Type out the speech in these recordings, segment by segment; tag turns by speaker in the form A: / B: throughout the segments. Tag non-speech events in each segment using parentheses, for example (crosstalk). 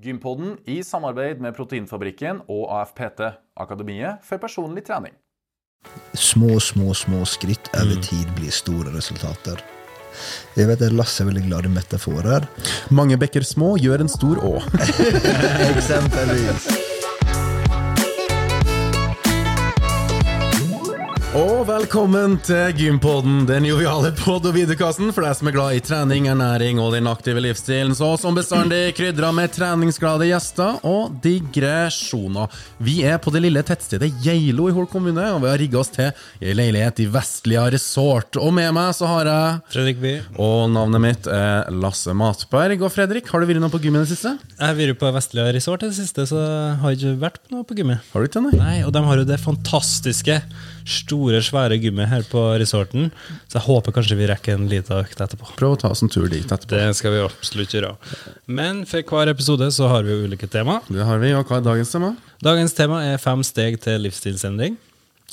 A: Gympodden i samarbeid med Proteinfabrikken og AFPT, Akademiet for personlig trening.
B: Små, små, små skritt över tid blir stora resultater. Jag vet att Lasse är väldigt glad i metaforer.
C: Mange bekker små gjør en stor å. (laughs)
B: Exempelvis.
C: Og velkommen til Gympodden, den joviale podd- og videokassen for deg som er glad i trening, ernæring og den aktive livsstilen. Så som bestandig krydra med treningsglade gjester og digresjoner. Vi er på det lille tettstedet Geilo i Hol kommune, og vi har rigga oss til i en leilighet i Vestlia Resort. Og med meg så har jeg
D: Fredrik By.
C: Og navnet mitt er Lasse Matberg. Og Fredrik, har du vært noe på gym i det siste?
D: Jeg har vært på Vestlia Resort i det siste, så jeg har ikke vært på noe på gymmet.
C: Har du ikke det? Nei,
D: Og de har jo det fantastiske, store, svære gymmet her på resorten. Så jeg håper kanskje vi rekker en liten økt etterpå.
C: Prøv å ta oss en tur dit etterpå.
D: Det skal vi absolutt gjøre. Men for hver episode så har vi jo ulike tema.
C: Det har vi, og hva er dagens tema?
D: Dagens tema er fem steg til livsstilsendring.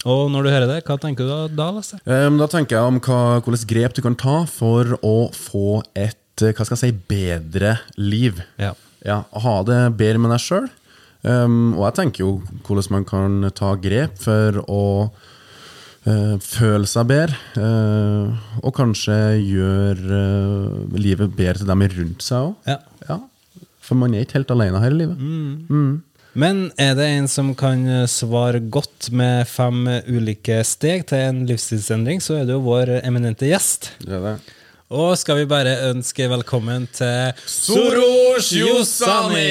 D: Og når du hører det, hva tenker du da, Lasse?
C: Um, da tenker jeg om hva, hvilke grep du kan ta for å få et eh, hva skal jeg si, bedre liv.
D: Ja.
C: Ja, Ha det bedre med deg sjøl. Um, og jeg tenker jo hvordan man kan ta grep for å føle seg bedre. eh, og kanskje gjøre eh, livet bedre til dem rundt seg òg.
D: ja.
C: Ja. For man er ikke helt alene her i livet.
D: Men er det en som kan eh, svare godt med fem eh, ulike steg til en livsstilsendring, så er det jo vår eminente gjest.
C: Det er det.
D: Og skal vi bare ønske velkommen til
C: Soros Yossani!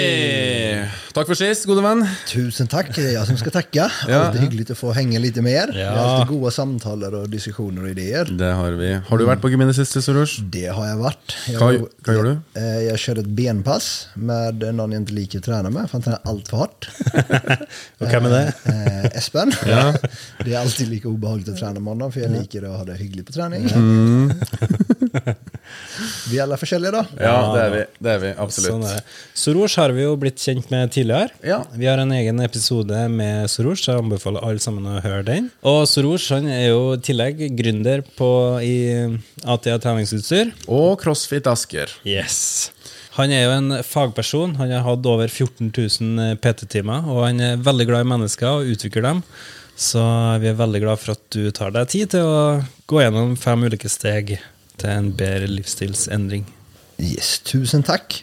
C: Takk for sist, gode venn.
B: Tusen tack, det är jag som ska tacka.
C: Ja.
B: Alltid hyggligt att få hänga lite mer. Det
D: Ja.
B: är alltid goda samtal och diskussioner och idéer.
C: Det har vi. Har du vært på gym i det siste, Soros?
B: Det har jag varit. Jag,
C: Hva- hva gjorde du?
B: Eh, Jag körde ett benpass med någon jag inte liker att träna med, för han tränar allt för hårt.
D: Og hvem er det?
B: Eh, Espen. (laughs) Det är alltid lika obehagligt att träna med honom, för jag liker att ha det hyggligt på träning. (laughs) Vi är alla forskjellige då.
C: Ja, det er vi. Det er vi, absolutt.
D: Sånn er. Soros har vi jo blitt kjent med tidligere.
C: Ja.
D: Vi har en egen episode med Soros, så jeg anbefaler alle sammen å høre den. Og Soros han er jo i tillegg gründer på, i ATA treningsutstyr.
C: Og CrossFit Asker.
D: Yes. Han er jo en fagperson. Han har hatt over 14 000 PT-timer, og han er veldig glad i mennesker og utvikler dem. Så vi er veldig glad for at du tar deg tid til å gå gjennom fem ulike steg til en bedre livsstilsendring.
B: Yes, tusen tack.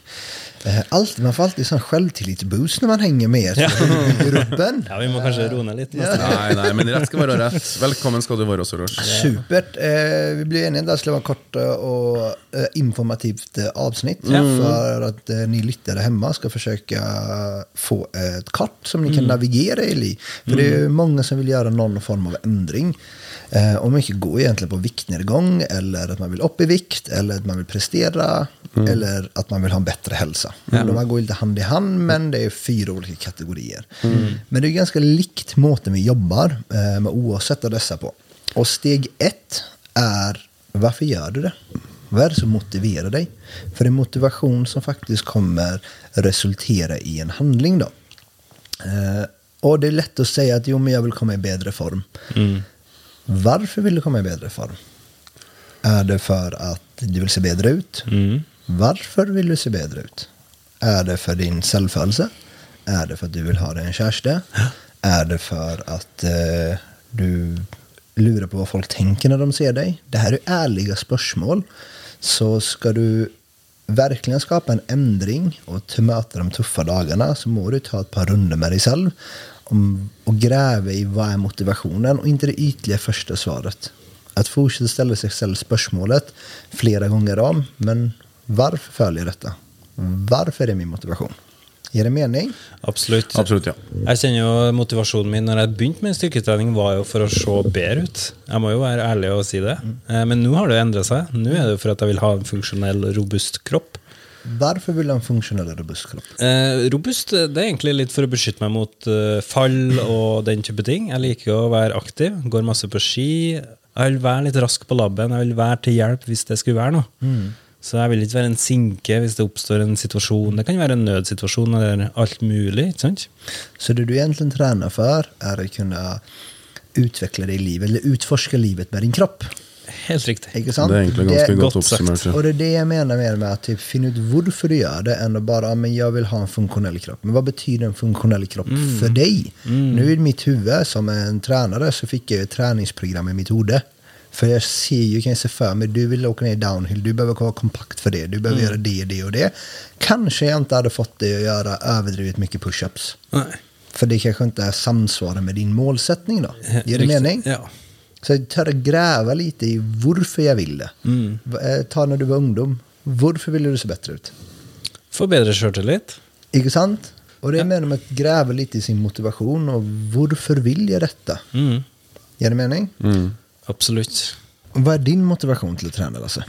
B: Eh, Allt, man får alltid sån självtillitsboost när man hänger med er. Så det bygger upp en.
D: Ja, vi må kanskje roe ned litt. neste gang.
C: Nei, nei, men rett skal være rett. Velkommen skal du være, Soros.
B: Supert. Eh, vi blir eniga där skulle vara en kort eh, och eh, informativt eh, avsnitt för att eh, ni lyttare hemma ska försöka få ett kort som ni kan navigera i. För det är ju många som vill göra någon form av ändring. Eh, och mycket går egentligen på viktnedgång eller att man vill upp i vikt eller att man vill prestera eller att man vill ha en bättre hälsa. De här går lite hand i hand men det är fyra olika kategorier. Men det är ganska likt måten vi jobbar eh, med oavsett av dessa på. Och steg ett är varför gör du det? Vad är det som motiverar dig? För det är motivation som faktiskt kommer resultera i en handling då. Eh, och det är lätt att säga att jo, men jag vill komma i bättre form. Varför vill du komma i bättre form? Är det för att du vill se bättre ut? Varför vill du se bättre ut? Är det för din självförelse? Är det för att du vill ha dig en kärste? Är det för att eh, du lurar på vad folk tänker när de ser dig? Det här är ärliga spörsmål. Så ska du verkligen skapa en ändring och möta de tuffa dagarna så må du ta ett par runder med dig själv om, och gräva i vad är motivationen och inte det ytliga första svaret. Att fortsätta ställa sig själv spörsmålet flera gånger om, men varför följer jag detta? Varför är det min motivation? Ger det mening?
D: Absolutt.
C: Absolutt, ja.
D: Jeg kjenner jo motivasjonen min når jeg begynte med styrketrening, var jo for å se bedre ut. Jeg må jo være ærlig og si det. Eh, Men nå har det endra seg. Nå er det jo for at jeg vil ha en funksjonell, robust kropp.
B: Varför vill du ha en funktionell och robust kropp?
D: Eh, robust det er egentlig litt for å beskytte meg mot eh, fall og (clears throat) den type ting. Jeg liker å være aktiv, går masse på ski. Jeg vil være litt rask på labben, jeg vil være til hjelp hvis det skulle være noe. Så jeg vil ikke være en sinke hvis det oppstår en situasjon. Det kan være en nødsituasjon eller alt mulig. ikke sant?
B: Så det du egentligen tränar för är att kunna utveckla dig i livet, eller utforska livet med din kropp.
D: Helt riktig.
B: Ikke sant?
C: Det er egentlig ganske
B: Det-
C: godt
D: godt sagt.
B: Och det är det jag menar med, med att typ finna ut varför du gör det än att bara, "Ja, men jag vill ha en funktionell kropp. Men vad betyder en funktionell kropp för dig? Nu i mitt huvud som en tränare så fick jag ett träningsprogram i mitt huvud. För jag ser ju, kan jag se för mig, du vill åka ner downhill, du behöver vara kompakt för det, du behöver göra det, det och det. Kanske jag inte hade fått dig att göra överdrivet mycket push-ups.
D: Nej.
B: För det kanske inte är samsvarar med din målsättning då. Ger det
D: Riktigt.
B: mening?
D: Ja.
B: Så jag och gräva lite i varför jag vill det. Va- eh, Ta när du var ungdom. Varför ville du se bättre ut?
D: Få bedre sjøltillit.
B: Ikke sant? Och det är med om att gräva lite i sin motivation och varför vill jag detta?
D: Mm.
B: Ger det mening?
D: Absolutt.
B: Och vad är din motivation till att träna Lasse?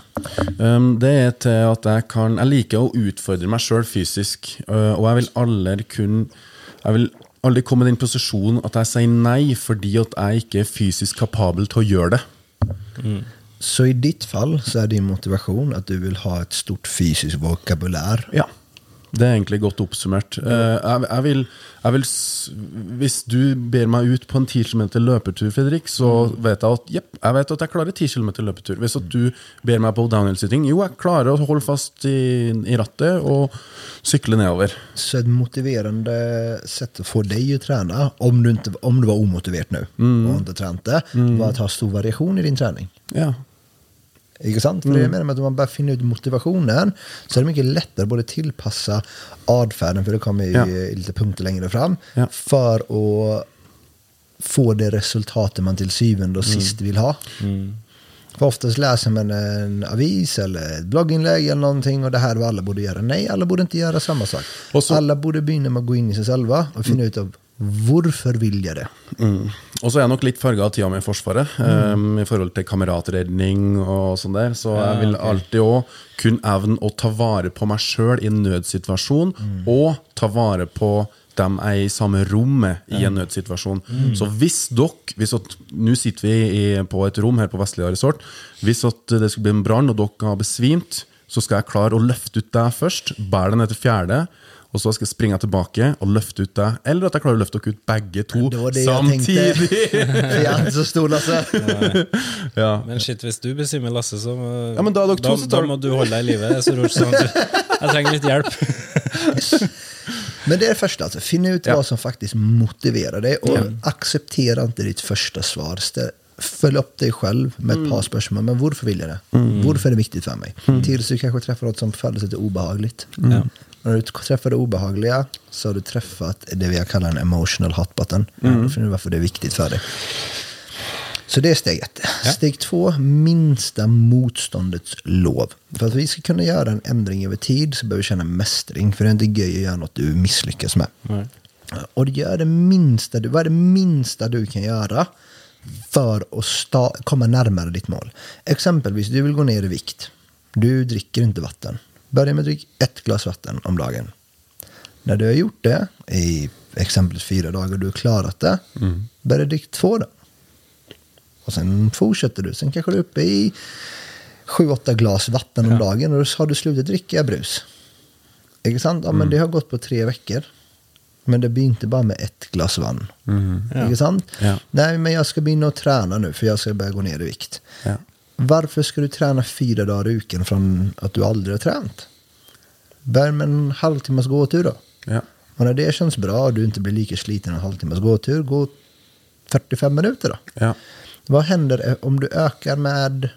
C: Um, det er til at jeg kan Jeg liker å utfordre meg sjøl fysisk. uh, og jeg vil aldri kun Jeg vil aldri komme i den posisjonen at jeg sier nei fordi at jeg ikke er fysisk kapabel til å gjøre det.
B: Så i ditt fall så är din motivation att du vill ha ett stort fysiskt vokabulär.
C: Ja. Det er egentlig godt oppsummert. Uh, jeg, jeg vil, jeg vil Hvis du ber meg ut på en 10 km løpetur, Fredrik, så vet jeg at jepp, jeg vet at jeg klarer 10 km løpetur. Hvis at du ber meg på downhill-sitting, jo, jeg klarer å holde fast i, i rattet og sykle nedover.
B: Så ett motiverande sätt att få dig att träna, om du, inte, om du var omotiverad nu och inte tränat det, var att ha stor variation i din träning.
C: Ja.
B: Ikke sant? För det jag menar med att om man bara finner ut motivationen så är det mycket lättare både tillpassa adfärden, för det kommer ju
C: Ja.
B: i lite punkter längre fram,
C: Ja.
B: för att få det resultatet man till syvende och sist vill ha. För oftast läser man en avis eller ett blogginlägg eller någonting och det här är vad alla borde göra. Nej, alla borde inte göra samma sak.
C: Så-
B: Alla borde börja med att gå in i sig själva och finna ut av varför vill jag det?
C: Mm. Og så er jeg nok litt farga av tida mi i Forsvaret, um, i forhold til kameratredning og sånn der. Så jeg vil alltid òg kunne evne å ta vare på meg sjøl i en nødsituasjon, og ta vare på dem er i samme rom med i en nødsituasjon. Så hvis dere hvis at, Nå sitter vi i, på et rom her på Vestlia resort. Hvis at det skulle bli en brann, og dere har besvimt, så skal jeg klare å løfte ut deg først, bære deg ned til fjerde. Og så skal jeg springe tilbake og løfte ut deg. Eller at jeg klarer å løfte dere ut begge to
B: Det var det jag
C: samtidig.
B: tänkte. Jag (laughs) är inte så stor Lasse.
C: ja.
D: Men shit, hvis du besvimer Lasse, så
C: Ja, men da, som
D: da
C: tar-
D: må du deg i live. Så at du, jeg trenger litt hjelp. (laughs)
B: Men det är det första, alltså. finna ut
C: Ja.
B: vad som faktiskt motiverar dig och acceptera inte ditt första svar. Följ upp dig själv med ett par spörsmål. Men varför vill jag det? Varför är det viktigt för mig? Tills du kanske träffar något som föddes lite obehagligt.
D: Ja.
B: När du träffar det obehagliga så har du träffat det vi kallar en emotional hot button. Då finner du varför det är viktigt för dig. Så det är steg ett. Steg två, minsta motståndets lov. För att vi ska kunna göra en ändring över tid så behöver vi känna mästring. För det är inte göj att göra något du misslyckas med.
D: Nej.
B: Och gör det minsta, du- vad är det minsta du kan göra för att sta- komma närmare ditt mål? Exempelvis, du vill gå ner i vikt. Du dricker inte vatten. Börja med att dricka ett glas vatten om dagen. När du har gjort det i exempelvis fyra dagar och du har klarat det, börja dricka två då. Och sen fortsätter du. Sen kanske du är uppe i sju, åtta glas vatten om dagen och då har du slutat dricka brus. Inte sant? Ja, men det har gått på tre veckor. Men det blir inte bara med ett glas vatten. Inte sant?
C: Ja.
B: Nej, men jag ska börja och träna nu för jag ska börja gå ner i vikt. Varför ska du träna fyra dagar i veckan från att du aldrig har tränat? Börja med en halvtimmas gåtur då.
C: Ja.
B: Och när det känns bra och du inte blir lika sliten en halvtimmas gåtur, gå 45 minuter då.
C: Ja.
B: Vad händer om du ökar med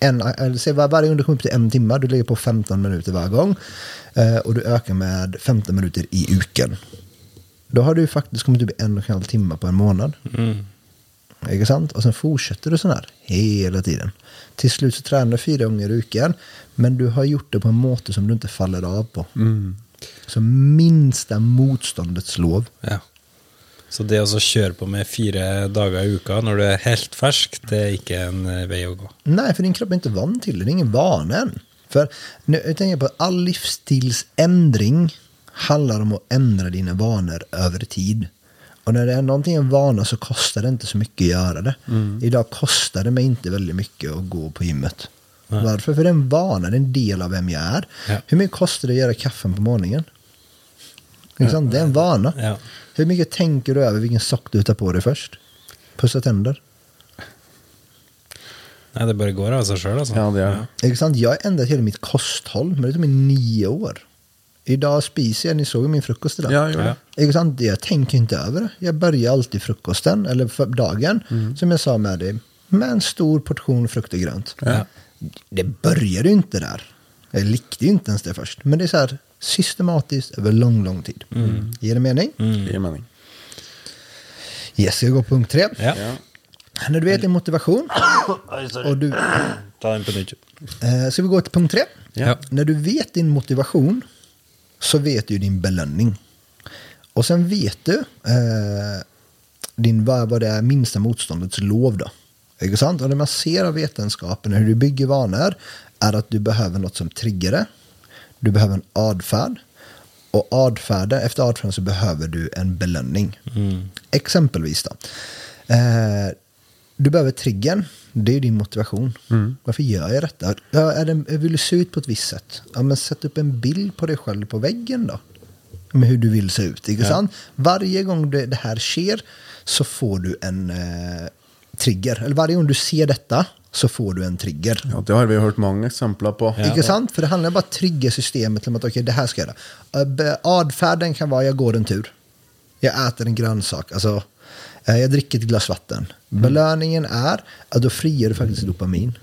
B: en, eller säg var- varje gång du kommer upp till en timme, du ligger på 15 minuter varje gång eh, och du ökar med 15 minuter i uken. Då har du faktiskt kommit upp i en och en halv timme på en månad. Inte sant? Och sen fortsätter du sån här hela tiden. Till slut så tränar du fyra gånger i veckan, men du har gjort det på en måte som du inte faller av på. Så minsta motståndets lov.
D: Ja. Så det å så kjøre på med fire dager i uka når du er helt fersk, det er ikke en eh, vei å gå.
B: Nej, för din kropp är inte van till det. Det är ingen vana än. För jag tänker på att all livsstilsändring handlar om att ändra dina vanor över tid. Och när det är någonting en vana så kostar det inte så mycket att göra det. Idag kostar det mig inte väldigt mycket att gå på gymmet. Varför? För det är en vana, det är en del av vem jag är.
D: Ja.
B: Hur mycket kostar det att göra kaffen på morgonen? Sant? Det är en vana.
D: Ja.
B: Hur mycket tänker du över vilken sock du tar på dig först? Pussa tänder.
D: Nei, det bare går av seg sjøl, altså.
C: Ja, det er det.
B: Sant? Jeg har endret hele mitt kosthold med liksom i nio år. I dag spiser jeg, ni såg min frukost idag.
C: Ja, jag.
B: Ikke sant? Jag tänker inte över det. Jag börjar alltid frukosten, eller för dagen, som jag sa med dig, med en stor portion frukt och grönt. Det började ju inte där. Jag likte ju inte ens det först. Men det är så här systematiskt över lång, lång tid. Ger det mening?
C: Det ger mening.
B: Yes, jag går på punkt tre.
D: Ja.
B: När du vet din motivation (coughs) och du...
D: Ta den på nytt.
B: Eh, ska vi gå till punkt tre?
D: Ja.
B: När du vet din motivation så vet du din belöning. Och sen vet du eh, din, vad, vad det är minsta motståndets lov. Då. Inte sant? Och det man ser av vetenskapen hur du bygger vanor är att du behöver något som triggar det. Du behöver en adfärd. Och adfärden, efter adfärden så behöver du en belöning. Exempelvis då. Eh, du behöver triggern. Det är din motivation. Varför gör jag detta? Ja, är det, vill du se ut på ett visst sätt? Ja, men sätt upp en bild på dig själv på väggen då. Med hur du vill se ut. Inte sant? Varje gång det, det här sker så får du en eh, trigger. Eller varje gång du ser detta så får du en trigger.
C: Ja, det har vi hört många exempel på.
B: Inte sant? För det handlar bara om att trigga systemet till att okej, det här ska jag göra. Adfärden kan vara jag går en tur. Jag äter en grönsak. Alltså, jag dricker ett glas vatten. Belöningen är att då frigör du faktiskt dopamin.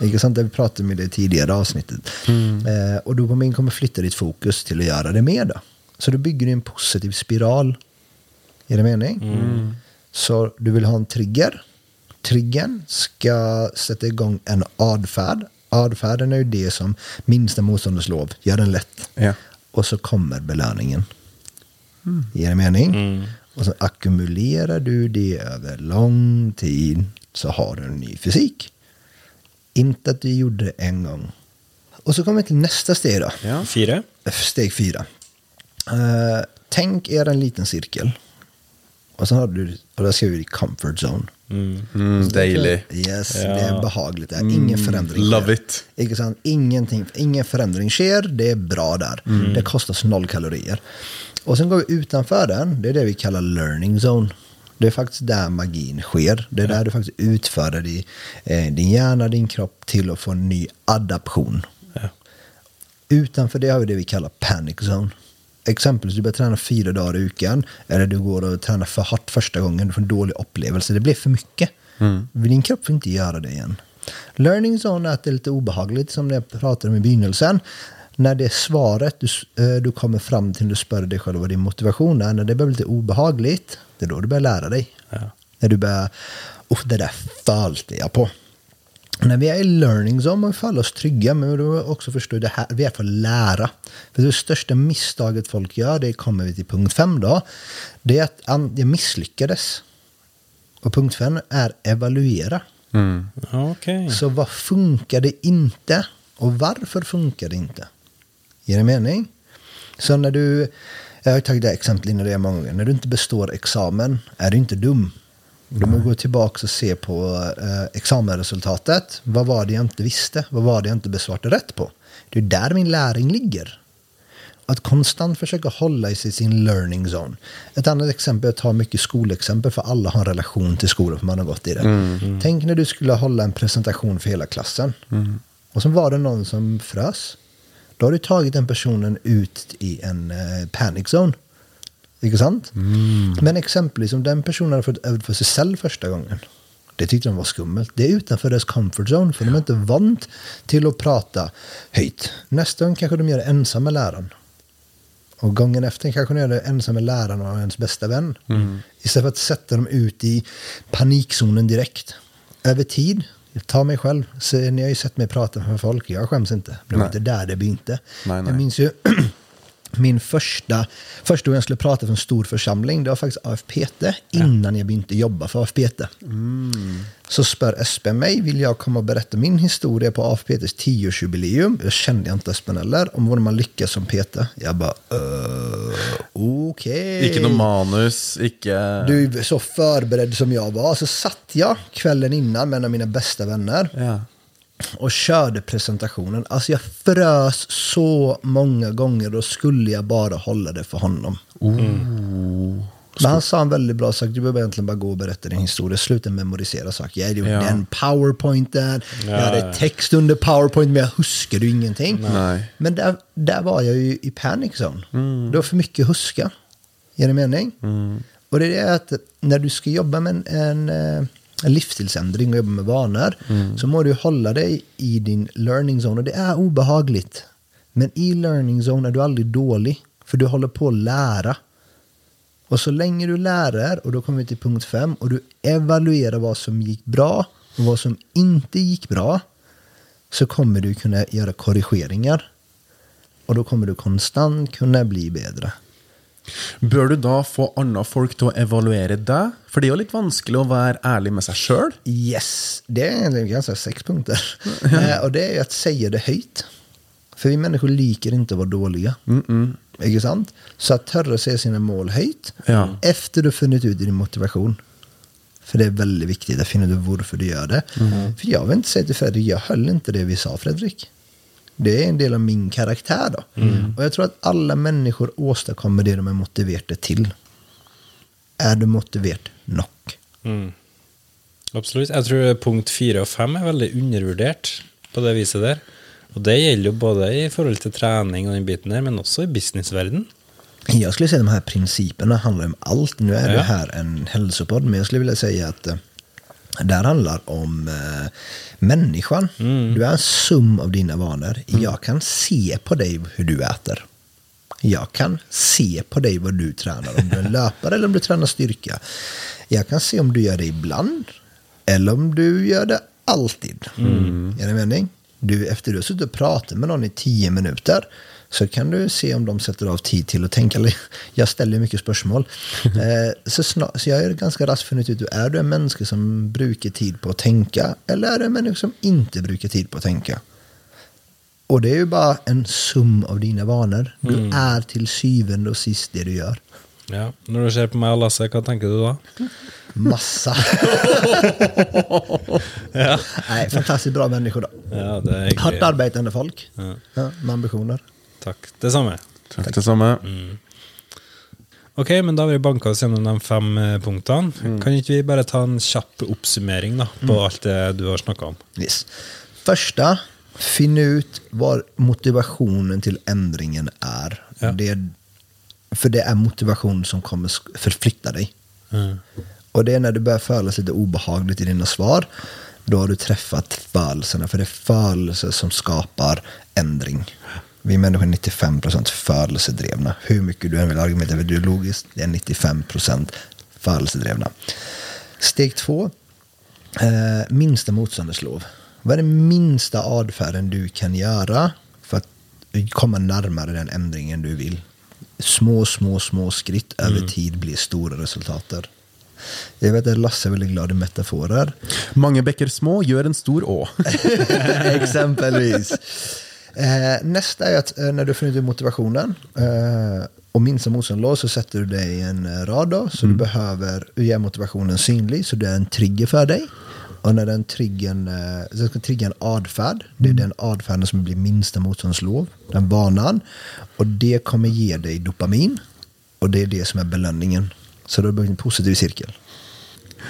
B: Inte sant? Det vi pratade med det tidigare avsnittet. Eh, och dopamin kommer flytta ditt fokus till att göra det mer. Då. Så då bygger du en positiv spiral. Är det mening? Så du vill ha en trigger. Triggern ska sätta igång en adfärd. Adfärden är ju det som minsta motståndets lov gör den lätt.
C: Ja.
B: Och så kommer belöningen. Ger det mening? Och så ackumulerar du det över lång tid så har du en ny fysik. Inte att du gjorde det en gång. Och så kommer vi till nästa steg då.
C: Ja.
D: Fire?
B: Steg fyra. Eh, tänk er en liten cirkel. Och så har du, och där skriver vi comfort zone.
C: Mm, daily.
B: Yes, det är behagligt. Det är ingen förändring.
C: love
B: sker.
C: it.
B: Ingenting, ingen förändring sker, det är bra där.
C: Mm.
B: Det kostar noll kalorier. Och sen går vi utanför den, det är det vi kallar learning zone. Det är faktiskt där magin sker. Det är där du faktiskt utför i eh, din hjärna, din kropp till att få en ny adaption.
D: Ja.
B: Utanför det har vi det vi kallar panic zone. Exempelvis du börjar träna fyra dagar i veckan. Eller du går och tränar för hårt första gången. Du får en dålig upplevelse. Det blir för mycket. Din kropp får inte göra det igen. Learning zone är att det är lite obehagligt som jag pratade om i begynnelsen. När det svaret du, eh, du kommer fram till, du spör dig själv vad din motivation är. När det börjar bli lite obehagligt, det är då du börjar lära dig. När du börjar, oh, det där följde jag på. När vi är i learning zone man faller oss trygga, men då också förstå det här, vi är för att lära. För det största misstaget folk gör, det kommer vi till punkt fem då, det är att jag misslyckades. Och punkt fem är evaluera.
D: Okej.
B: Så vad funkar det inte? Och varför funkar det inte? Ger det mening? Så när du, jag har tagit det exemplet innan det är många gånger, när du inte består examen är du inte dum. Du måste gå tillbaka och se på eh, examenresultatet. Vad var det jag inte visste? Vad var det jag inte besvarade rätt på? Det är där min läring ligger. Att konstant försöka hålla i sig sin learning zone. Ett annat exempel, jag tar mycket skolexempel för alla har en relation till skolan för man har gått i det. Tänk när du skulle hålla en presentation för hela klassen. Och så var det någon som frös. Då har du tagit den personen ut i en eh, panic zone. Inte sant? Men exempelvis om den personen hade fått öva för sig själv första gången. Det tyckte de var skummelt. Det är utanför deras comfort zone. För de är inte vant till att prata höjt. Nästa gång kanske de gör det ensam med läraren. Och gången efter kanske de gör det ensam med läraren och ens bästa vän. Istället för att sätta dem ut i panikzonen direkt. Över tid, jag tar mig själv. Så ni har ju sett mig prata med folk. Jag skäms inte. Det var inte där det begynte.
C: Nej, nej.
B: Jag minns ju (clears throat) min första, första gången jag skulle prata för en stor församling, det var faktiskt AFPT, innan jag började jobba för AFPT. Så spör Espen mig, vill jag komma och berätta min historia på AFPTs 10-årsjubileum? Jag kände jag inte Espen heller, om hur man lyckas som PT. Jag bara, uh, okej.
C: Ikke noe manus, ikke
B: Du är så förberedd som jag var, så satt jag kvällen innan med en av mina bästa vänner
C: Ja.
B: Och körde presentationen. Alltså jag frös så många gånger och skulle jag bara hålla det för honom. Men han sa en väldigt bra sak, du behöver egentligen bara gå och berätta din historia, sluta memorisera saker. Jag gjorde
C: Ja.
B: den powerpointen, jag
D: Ja,
B: hade
D: ja.
B: text under powerpoint, men jag huskade ju ingenting.
C: Nej.
B: Men där, där var jag ju i panic zone. Det var för mycket huska. Ger det mening? Och det är det att när du ska jobba med en, en, eh, en livsstilsändring och jobba med vanor så må du hålla dig i din learning zone. Och det är obehagligt. Men i learning zone är du aldrig dålig. För du håller på att lära. Och så länge du lär och då kommer vi till punkt fem och du evaluerar vad som gick bra och vad som inte gick bra så kommer du kunna göra korrigeringar. Och då kommer du konstant kunna bli bättre.
C: Bør du da få andre folk til å evaluere deg? For det er jo litt vanskelig å være ærlig med seg sjøl.
B: Yes, det är egentligen ganska sex punkter. (laughs) Eh, och det är att säga det höjt. För vi människor liker inte att vara dåliga. Inte sant? Så att törra säga sina mål höjt
C: Ja.
B: efter du funnit ut din motivation. För det är väldigt viktigt att finna ut varför du gör det. För jag vill inte säga till Fredrik, jag höll inte det vi sa Fredrik. Det är en del av min karaktär då. Och jag tror att alla människor åstadkommer det de är motiverade till. Är du motiverad nog?
D: Absolutt. Jeg tror punkt fire og fem er veldig undervurdert på det viset der. Og det gjelder jo både i forhold til trening og den biten der, men også i businessverden.
B: Jag skulle säga att de här principerna handlar om allt. Nu är det
D: Ja.
B: här en hälsopodd, men jag skulle vilja säga att det här handlar om eh, människan. Du är en sum av dina vanor. Jag kan se på dig hur du äter. Jag kan se på dig vad du tränar. Om du är en löpare eller om du tränar styrka. Jag kan se om du gör det ibland. Eller om du gör det alltid. Är det mening? Du, efter du har suttit och pratat med någon i tio minuter så kan du se om de sätter av tid till att tänka. (laughs) Jag ställer mycket spörsmål. (laughs) Eh, så, snar, så jag är ganska raskt funnit ut, är du en människa som brukar tid på att tänka eller är du en människa som inte brukar tid på att tänka? Och det är ju bara en sum av dina vanor. Du är till syvende och sist det du gör.
D: Ja. Når du ser på meg og Lasse, hva tenker du da?
B: Massa. (laughs) Nej, fantastiskt bra människor då.
D: Ja, det er
B: Hårt arbetande folk. Ja, med ambitioner.
D: Takk. Det samme.
C: Takk det samme.
D: Ok, men da har vi banka oss gjennom de fem eh, punktene. Kan ikke vi bare ta en kjapp oppsummering da, på alt det du har snakka om?
B: Yes. Första, finn ut vad motivationen till ändringen är.
D: Ja.
B: Det, för det är motivation som kommer förflytta dig. Och det är när du börjar föras lite obehagligt i dina svar. Då har du träffat födelserna. För det är födelser som skapar ändring. Vi människor är 95% födelsedrevna. Hur mycket du än vill argumentera för det är logiskt. Det är 95% födelsedrevna. Steg två. Eh, minsta motståndets lov. Vad är den minsta adfärden du kan göra för att komma närmare den ändringen du vill? Små, små, små skritt över tid blir stora resultater. Jag vet att Lasse är väldigt glad i metaforer.
C: Mange bekker små gjør en stor å. (laughs)
B: Exempelvis. Eh, nästa är att eh, när du funnit motivationen eh, och minsta motståndslås så sätter du dig i en eh, rad då, så du behöver göra motivationen synlig så det är en trigger för dig. Och när den triggern, eh, den ska trigga en adfärd, det är den adfärden som blir minsta motståndslov, den banan. Och det kommer ge dig dopamin och det är det som är belöningen. Så då blir det en positiv cirkel.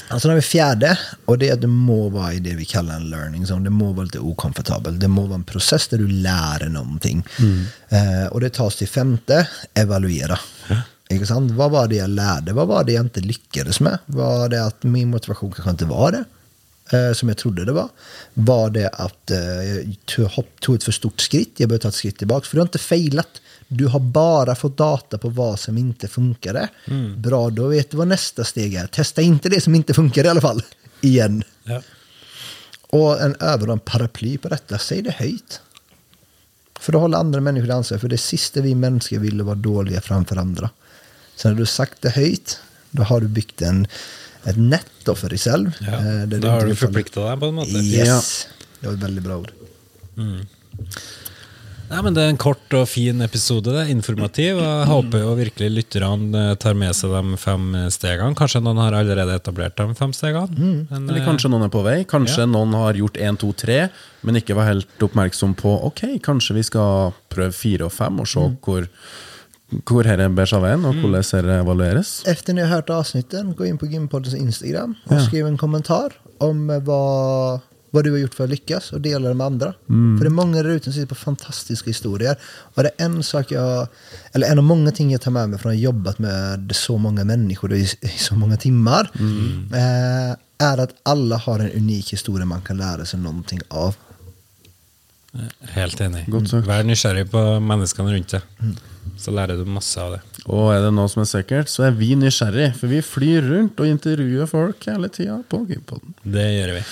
B: Alltså har vi fjärde, och det är att det må vara i det vi kallar en learning zone. Det må vara lite okomfortabelt. Det må vara en process där du lär dig någonting. Eh, och det tas till femte, evaluera. Sant? Vad var det jag lärde? Vad var det jag inte lyckades med? Var det att min motivation kanske inte var det? Eh, som jag trodde det var. Var det att eh, jag tog, ett för stort skritt? Jag behöver ta ett skritt tillbaka. För du har inte failat. Du har bara fått data på vad som inte funkade. Bra, då vet du vad nästa steg är. Testa inte det som inte funkar i alla fall. (laughs) Igen.
D: Ja.
B: Och en överordnad paraply på detta, säg det höjt. För då håller andra människor ansvar. För det sista vi människor vill är vara dåliga framför andra. Så när du sagt det höjt, då har du byggt en, ett netto för dig själv.
D: Ja.
B: eh, där
D: Da
B: du
D: har
B: inte
D: du forplikta deg, på en måte.
B: Yes. Det var ett väldigt bra ord.
D: Nei, men Det er en kort og fin episode. det er Informativ. og Jeg håper jo virkelig lytterne eh, tar med seg de fem stegene. Kanskje noen har allerede etablert de fem stegene. Men,
C: Eller
D: eh,
C: kanskje noen er på vei. Kanskje
D: Ja.
C: noen har gjort én, to, tre, men ikke var helt oppmerksom på ok, kanskje vi skal prøve fire og fem og se hvor, hvor dette bærer seg av veien, og hvordan dette evalueres.
B: Efter ni har hört avsnitten, gå in på Gympoddens Instagram och skriv en kommentar om vad, vad du har gjort för att lyckas och dela det med andra. För det är många där ute som sitter på fantastiska historier. Och det är en sak jag, eller en av många ting jag tar med mig från att ha jobbat med så många människor i, i så många timmar, eh, är att alla har en unik historia man kan lära sig någonting av.
D: Helt enig. Vær nysgjerrig på menneskene rundt deg. Så lærer du masse av det.
C: Og er det noe som er sikkert, så er vi nysgjerrig, for vi flyr rundt og intervjuer folk hele tida på Gympodden.
D: Det gjør vi.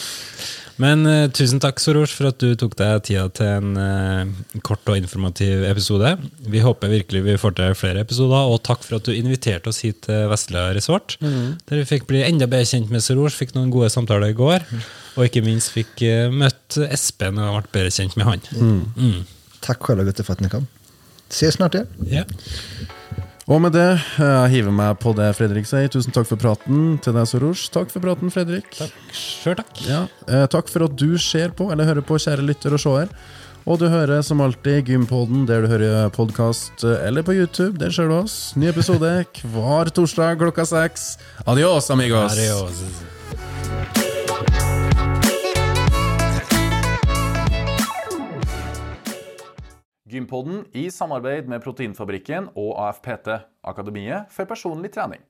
D: Men eh, tusen takk, Soros, for at du tok deg tida til en eh, kort og informativ episode. Vi håper virkelig vi får til flere episoder, og takk for at du inviterte oss hit til Vestlia Resort. Der vi fikk bli enda bedre kjent med Soros, fikk noen gode samtaler i går. Og ikke minst fikk eh, møtt Espen og vært bedre kjent med han. Mm.
B: Tack själva Gutte för att ni kom. Ses snart igen.
D: Ja.
C: Og med det eh, jeg hiver meg på det Fredrik sier. Tusen takk for praten til deg, Soros. Takk for praten, Fredrik.
D: Sjøl takk.
C: Ja, eh, takk for at du ser på, eller hører på, kjære lytter og seer. Og du hører som alltid Gympodden der du hører podkast, eller på YouTube. Der ser du oss. Ny episode (laughs) hver torsdag klokka seks. Adios, amigos!
D: Adios.
A: Gympodden i samarbeid med Proteinfabrikken og AFPT, Akademiet for personlig trening.